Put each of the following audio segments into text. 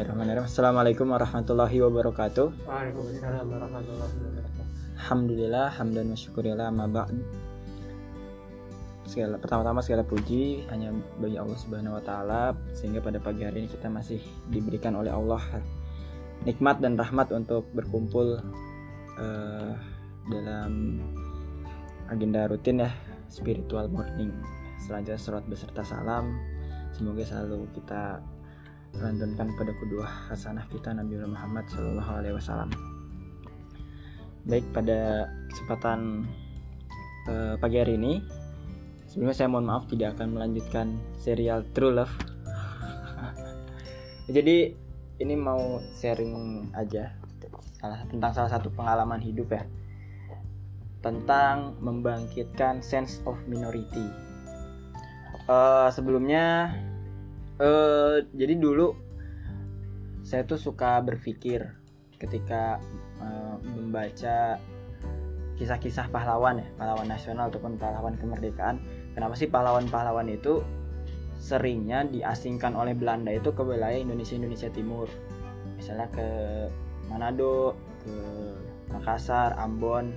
Bismillahirrahmanirrahim. Assalamualaikum warahmatullahi wabarakatuh. Waalaikumsalam warahmatullahi wabarakatuh. Alhamdulillah, hamdan wa syukurillah amma ba'd. Segala pertama-tama segala puji hanya bagi Allah Subhanahu wa taala sehingga pada pagi hari ini kita masih diberikan oleh Allah nikmat dan rahmat untuk berkumpul eh, dalam agenda rutin ya spiritual morning. Selanjutnya surat beserta salam. Semoga selalu kita lantunkan pada kedua hasanah kita Nabi Muhammad Shallallahu Alaihi Wasallam. Baik pada kesempatan eh, pagi hari ini, sebelumnya saya mohon maaf tidak akan melanjutkan serial True Love. Jadi ini mau sharing aja salah tentang salah satu pengalaman hidup ya tentang membangkitkan sense of minority. Eh, sebelumnya eh jadi dulu saya tuh suka berpikir ketika eh, membaca kisah-kisah pahlawan ya pahlawan nasional ataupun pahlawan kemerdekaan. Kenapa sih pahlawan-pahlawan itu seringnya diasingkan oleh Belanda itu ke wilayah Indonesia Indonesia Timur? Misalnya ke Manado ke Makassar Ambon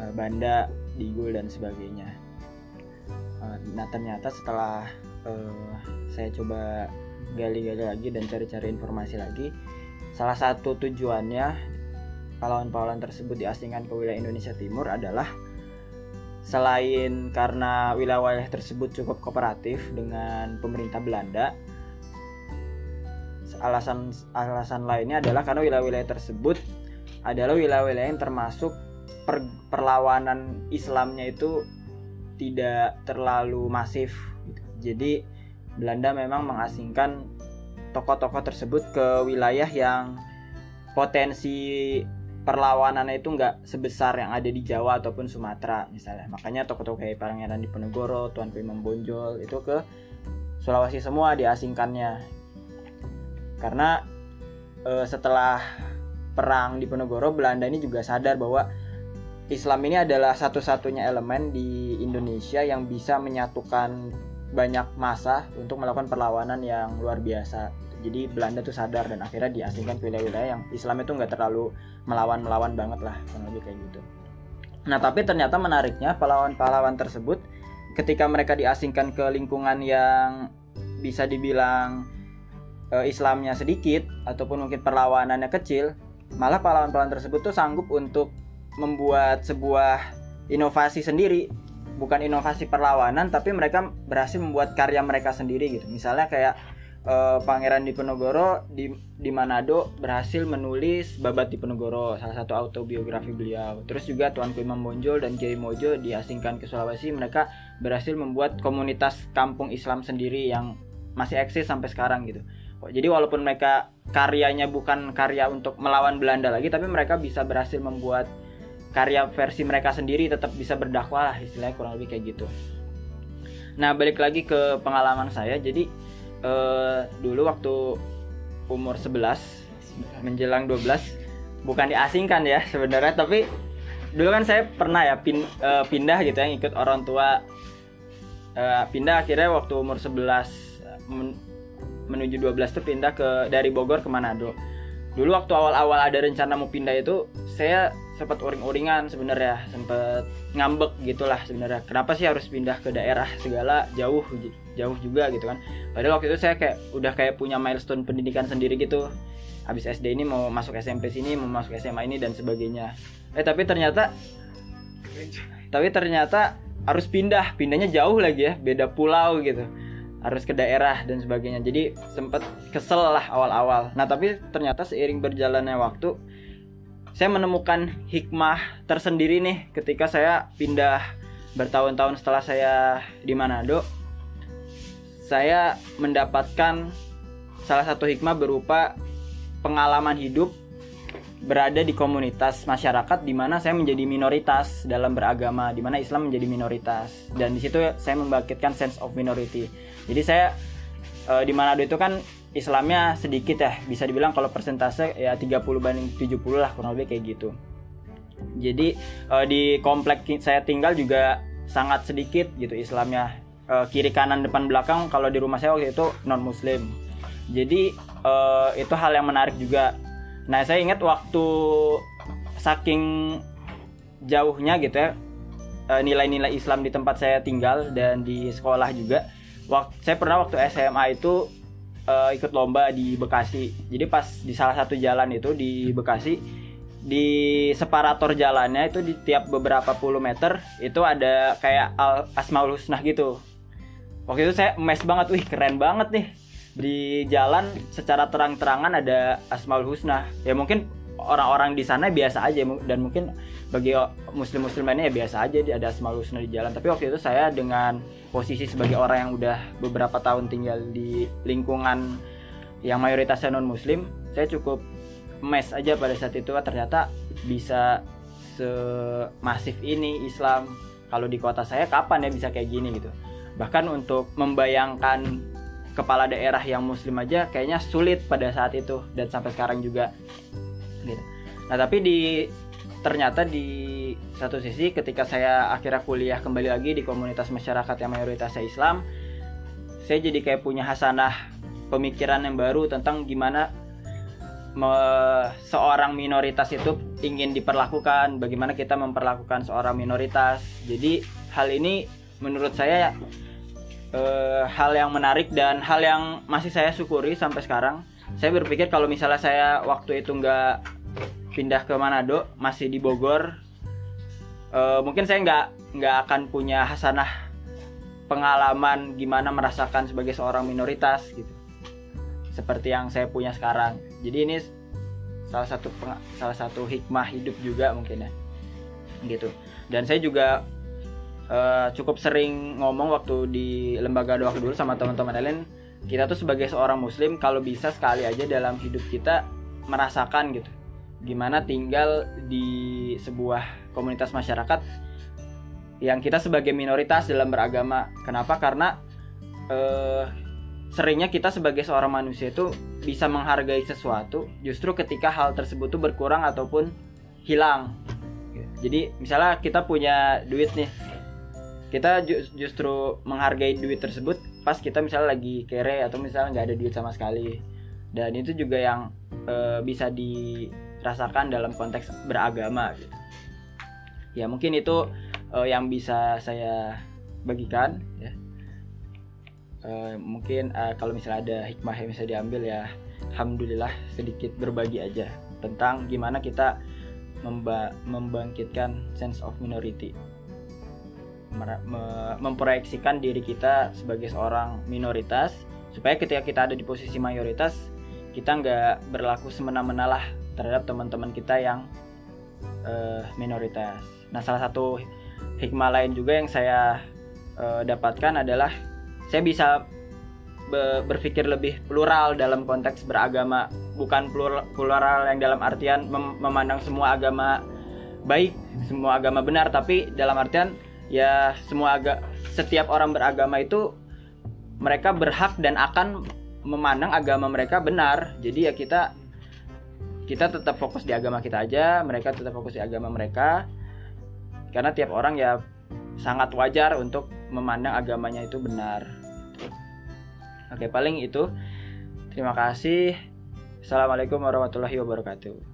eh, Banda Digul dan sebagainya nah ternyata setelah eh, saya coba gali-gali lagi dan cari-cari informasi lagi salah satu tujuannya pahlawan-pahlawan tersebut diasingkan ke wilayah Indonesia Timur adalah selain karena wilayah tersebut cukup kooperatif dengan pemerintah Belanda alasan alasan lainnya adalah karena wilayah-wilayah tersebut adalah wilayah-wilayah yang termasuk per- perlawanan Islamnya itu tidak terlalu masif gitu. jadi Belanda memang mengasingkan tokoh-tokoh tersebut ke wilayah yang potensi perlawanannya itu nggak sebesar yang ada di Jawa ataupun Sumatera misalnya makanya tokoh-tokoh kayak Pangeran Diponegoro, Tuanku Imam Bonjol itu ke Sulawesi semua diasingkannya karena eh, setelah perang Diponegoro Belanda ini juga sadar bahwa Islam ini adalah satu-satunya elemen di Indonesia yang bisa menyatukan banyak masa untuk melakukan perlawanan yang luar biasa. Jadi Belanda tuh sadar dan akhirnya diasingkan ke wilayah-wilayah yang Islam itu nggak terlalu melawan-melawan banget lah, kurang lebih kayak gitu. Nah tapi ternyata menariknya pahlawan-pahlawan tersebut ketika mereka diasingkan ke lingkungan yang bisa dibilang eh, Islamnya sedikit ataupun mungkin perlawanannya kecil, malah pahlawan-pahlawan tersebut tuh sanggup untuk membuat sebuah inovasi sendiri. Bukan inovasi perlawanan tapi mereka berhasil membuat karya mereka sendiri gitu. Misalnya kayak eh, Pangeran Diponegoro di di Manado berhasil menulis Babat Diponegoro salah satu autobiografi beliau. Terus juga Tuanku Imam Bonjol dan Kiai Mojo diasingkan ke Sulawesi mereka berhasil membuat komunitas kampung Islam sendiri yang masih eksis sampai sekarang gitu. Jadi walaupun mereka karyanya bukan karya untuk melawan Belanda lagi tapi mereka bisa berhasil membuat karya versi mereka sendiri tetap bisa berdakwah lah istilahnya kurang lebih kayak gitu. Nah balik lagi ke pengalaman saya. Jadi eh, dulu waktu umur 11 menjelang 12 bukan diasingkan ya sebenarnya tapi dulu kan saya pernah ya pin, eh, pindah gitu ya ikut orang tua. Eh, pindah akhirnya waktu umur 11 men- menuju 12 tuh pindah ke dari Bogor ke Manado. Dulu waktu awal-awal ada rencana mau pindah itu saya sempat uring-uringan sebenarnya sempat ngambek gitulah sebenarnya. Kenapa sih harus pindah ke daerah segala jauh jauh juga gitu kan. Padahal waktu itu saya kayak udah kayak punya milestone pendidikan sendiri gitu. Habis SD ini mau masuk SMP sini mau masuk SMA ini dan sebagainya. Eh tapi ternyata tapi ternyata harus pindah. Pindahnya jauh lagi ya beda pulau gitu. Harus ke daerah dan sebagainya. Jadi sempet kesel lah awal-awal. Nah tapi ternyata seiring berjalannya waktu saya menemukan hikmah tersendiri nih ketika saya pindah bertahun-tahun setelah saya di Manado saya mendapatkan salah satu hikmah berupa pengalaman hidup berada di komunitas masyarakat di mana saya menjadi minoritas dalam beragama, di mana Islam menjadi minoritas dan di situ saya membangkitkan sense of minority. Jadi saya eh, di Manado itu kan Islamnya sedikit ya, bisa dibilang kalau persentase ya 30 banding 70 lah kurang lebih kayak gitu. Jadi eh, di komplek saya tinggal juga sangat sedikit gitu Islamnya. Eh, kiri kanan depan belakang kalau di rumah saya waktu itu non muslim jadi eh, itu hal yang menarik juga. Nah saya ingat waktu saking jauhnya gitu ya nilai-nilai Islam di tempat saya tinggal dan di sekolah juga saya pernah waktu SMA itu eh, ikut lomba di Bekasi. Jadi pas di salah satu jalan itu di Bekasi di separator jalannya itu di tiap beberapa puluh meter itu ada kayak al asmaul husna gitu. Waktu itu saya mes banget wih keren banget nih. Di jalan secara terang-terangan ada asmaul husna ya mungkin orang-orang di sana biasa aja. Dan mungkin bagi muslim-muslim lainnya ya biasa aja ada asmaul husna di jalan. Tapi waktu itu saya dengan posisi sebagai orang yang udah beberapa tahun tinggal di lingkungan yang mayoritasnya non muslim saya cukup mes aja pada saat itu ah, ternyata bisa semasif ini Islam. Kalau di kota saya kapan ya bisa kayak gini? Gitu. Bahkan untuk membayangkan kepala daerah yang muslim aja kayaknya sulit pada saat itu. Dan sampai sekarang juga gitu. Nah tapi di ternyata di satu sisi ketika saya akhirnya kuliah kembali lagi di komunitas masyarakat yang mayoritasnya Islam, saya jadi kayak punya hasanah pemikiran yang baru tentang gimana me- seorang minoritas itu ingin diperlakukan, bagaimana kita memperlakukan seorang minoritas. Jadi hal ini menurut saya eh, hal yang menarik dan hal yang masih saya syukuri sampai sekarang. Saya berpikir kalau misalnya saya waktu itu nggak pindah ke Manado, masih di Bogor, eh, mungkin saya nggak nggak akan punya hasanah pengalaman gimana merasakan sebagai seorang minoritas gitu seperti yang saya punya sekarang. Jadi ini salah satu salah satu hikmah hidup juga mungkin ya. Gitu. Dan saya juga eh, cukup sering ngomong waktu di lembaga doa dulu sama teman-teman lain, kita tuh sebagai seorang muslim kalau bisa sekali aja dalam hidup kita merasakan gitu. Gimana tinggal di sebuah komunitas masyarakat yang kita sebagai minoritas dalam beragama. Kenapa? Karena eh seringnya kita sebagai seorang manusia itu bisa menghargai sesuatu justru ketika hal tersebut tuh berkurang ataupun hilang. Jadi misalnya kita punya duit nih, kita ju- justru menghargai duit tersebut pas kita misalnya lagi kere atau misalnya nggak ada duit sama sekali. Dan itu juga yang eh, bisa dirasakan dalam konteks beragama. Gitu. Ya mungkin itu eh, yang bisa saya bagikan ya. Eh, mungkin eh, kalau misalnya ada hikmah yang bisa diambil ya alhamdulillah sedikit berbagi aja tentang gimana kita memba- membangkitkan sense of minority memproyeksikan diri kita sebagai seorang minoritas supaya ketika kita ada di posisi mayoritas kita nggak berlaku semena-mena lah terhadap teman-teman kita yang eh, minoritas. Nah salah satu hikmah lain juga yang saya eh, dapatkan adalah saya bisa be- berpikir lebih plural dalam konteks beragama bukan plural, plural yang dalam artian mem- memandang semua agama baik semua agama benar tapi dalam artian ya semua aga setiap orang beragama itu mereka berhak dan akan memandang agama mereka benar jadi ya kita kita tetap fokus di agama kita aja mereka tetap fokus di agama mereka karena tiap orang ya sangat wajar untuk memandang agamanya itu benar. Oke, paling itu. Terima kasih. Assalamualaikum warahmatullahi wabarakatuh.